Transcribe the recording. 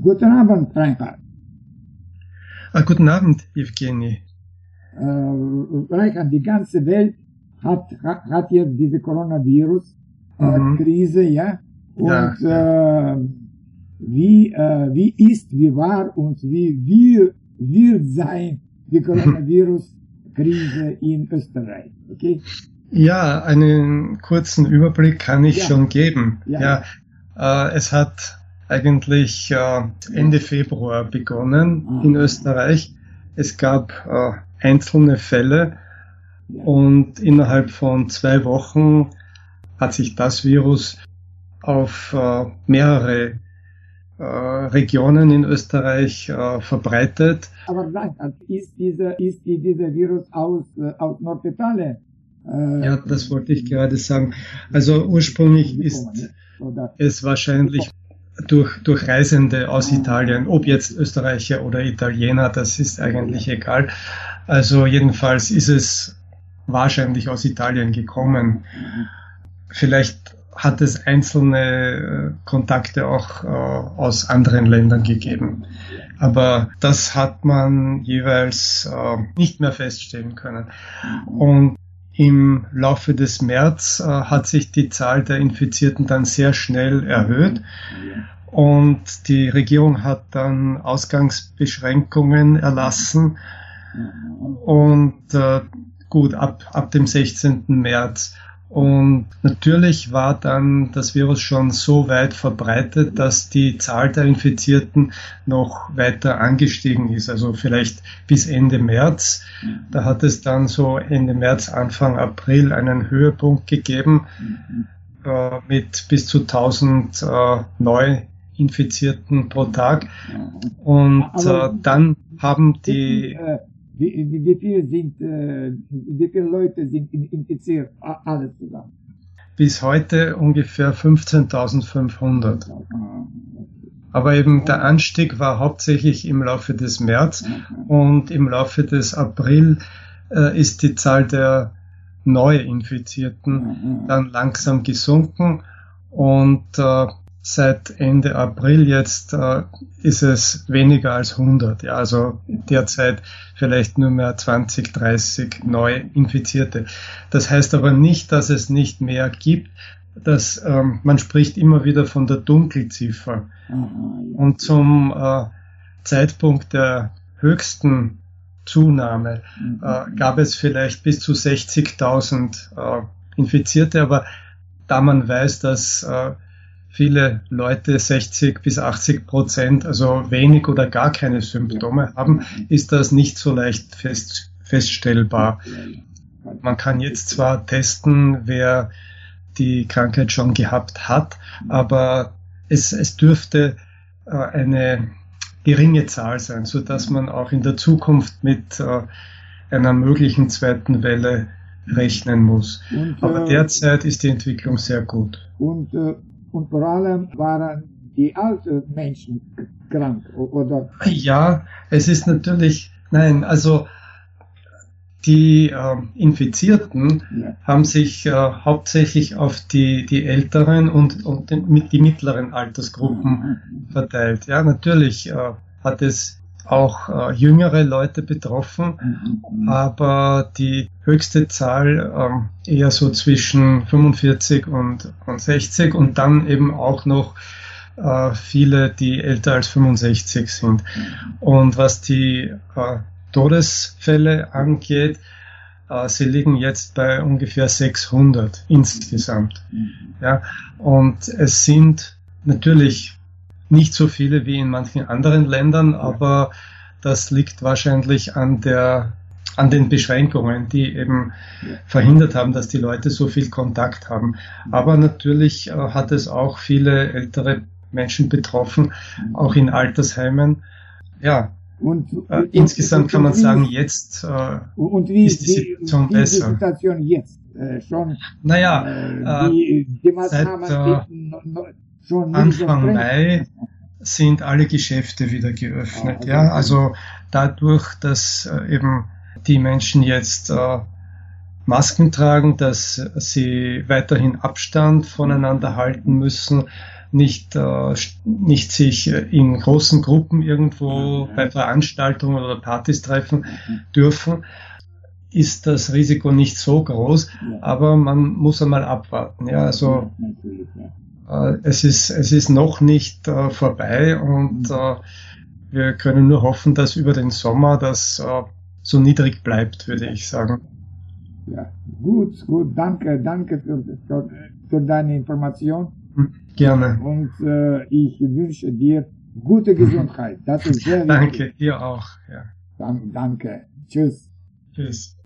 Guten Abend, Reinhard. Ah, guten Abend, Evgeny. Äh, Reinhard, die ganze Welt hat, hat jetzt diese Coronavirus-Krise, äh, mhm. ja? Und ja. Äh, wie, äh, wie ist, wie war und wie wir, wird sein die Coronavirus-Krise in Österreich, okay? Ja, einen kurzen Überblick kann ich ja. schon geben. Ja, ja äh, es hat eigentlich äh, Ende Februar begonnen ah. in Österreich. Es gab äh, einzelne Fälle und innerhalb von zwei Wochen hat sich das Virus auf äh, mehrere äh, Regionen in Österreich äh, verbreitet. Aber nein, ist dieser, ist dieser Virus aus, äh, aus Norditalien? Ja, das wollte ich gerade sagen. Also ursprünglich ist es wahrscheinlich durch, durch Reisende aus Italien, ob jetzt Österreicher oder Italiener, das ist eigentlich egal. Also jedenfalls ist es wahrscheinlich aus Italien gekommen. Vielleicht hat es einzelne äh, Kontakte auch äh, aus anderen Ländern gegeben. Aber das hat man jeweils äh, nicht mehr feststellen können. Und im Laufe des März äh, hat sich die Zahl der Infizierten dann sehr schnell erhöht. Und die Regierung hat dann Ausgangsbeschränkungen erlassen. Und äh, gut, ab, ab dem 16. März. Und natürlich war dann das Virus schon so weit verbreitet, dass die Zahl der Infizierten noch weiter angestiegen ist. Also vielleicht bis Ende März. Da hat es dann so Ende März, Anfang April einen Höhepunkt gegeben äh, mit bis zu 1000 äh, Neuinfizierten pro Tag. Und äh, dann haben die äh, wie, wie, wie viel sind, äh, wie viele Leute sind infiziert? Alles zusammen. Bis heute ungefähr 15.500. Aber eben der Anstieg war hauptsächlich im Laufe des März und im Laufe des April äh, ist die Zahl der Neuinfizierten dann langsam gesunken und äh, seit Ende April jetzt äh, ist es weniger als 100. Ja, also derzeit vielleicht nur mehr 20, 30 neu Infizierte. Das heißt aber nicht, dass es nicht mehr gibt. Dass, ähm, man spricht immer wieder von der Dunkelziffer. Und zum äh, Zeitpunkt der höchsten Zunahme äh, gab es vielleicht bis zu 60.000 äh, Infizierte, aber da man weiß, dass äh, viele Leute 60 bis 80 Prozent, also wenig oder gar keine Symptome haben, ist das nicht so leicht fest, feststellbar. Man kann jetzt zwar testen, wer die Krankheit schon gehabt hat, aber es, es dürfte äh, eine geringe Zahl sein, so dass man auch in der Zukunft mit äh, einer möglichen zweiten Welle rechnen muss. Und, Aber äh, derzeit ist die Entwicklung sehr gut. Und äh, und vor allem waren die alten Menschen krank, oder? Ja, es ist natürlich, nein, also die äh, Infizierten ja. haben sich äh, hauptsächlich auf die, die älteren und, und den, die mittleren Altersgruppen mhm. verteilt. Ja, natürlich äh, hat es auch äh, jüngere Leute betroffen, mhm. aber die höchste Zahl äh, eher so zwischen 45 und, und 60 und dann eben auch noch äh, viele, die älter als 65 sind. Und was die äh, Todesfälle angeht, äh, sie liegen jetzt bei ungefähr 600 insgesamt. Mhm. Ja, und es sind natürlich nicht so viele wie in manchen anderen Ländern, aber das liegt wahrscheinlich an der an den Beschränkungen, die eben verhindert haben, dass die Leute so viel Kontakt haben. Aber natürlich äh, hat es auch viele ältere Menschen betroffen, auch in Altersheimen. Ja, und, äh, und insgesamt kann man sagen, jetzt äh, und wie, ist die Situation wie, wie besser. Die Situation jetzt äh, schon. Naja, äh, die, die seit, schon Anfang Mai sind alle Geschäfte wieder geöffnet. Ja, also dadurch, dass äh, eben die Menschen jetzt äh, Masken tragen, dass sie weiterhin Abstand voneinander halten müssen, nicht, äh, nicht sich in großen Gruppen irgendwo bei Veranstaltungen oder Partys treffen dürfen, ist das Risiko nicht so groß, aber man muss einmal abwarten. Ja, also es ist es ist noch nicht äh, vorbei und äh, wir können nur hoffen, dass über den Sommer das äh, so niedrig bleibt, würde ich sagen. Ja, gut, gut, danke, danke für, für, für deine Information. Hm, gerne. Und äh, ich wünsche dir gute Gesundheit. Das ist sehr Danke, dir auch. Ja. Danke. Tschüss. Tschüss.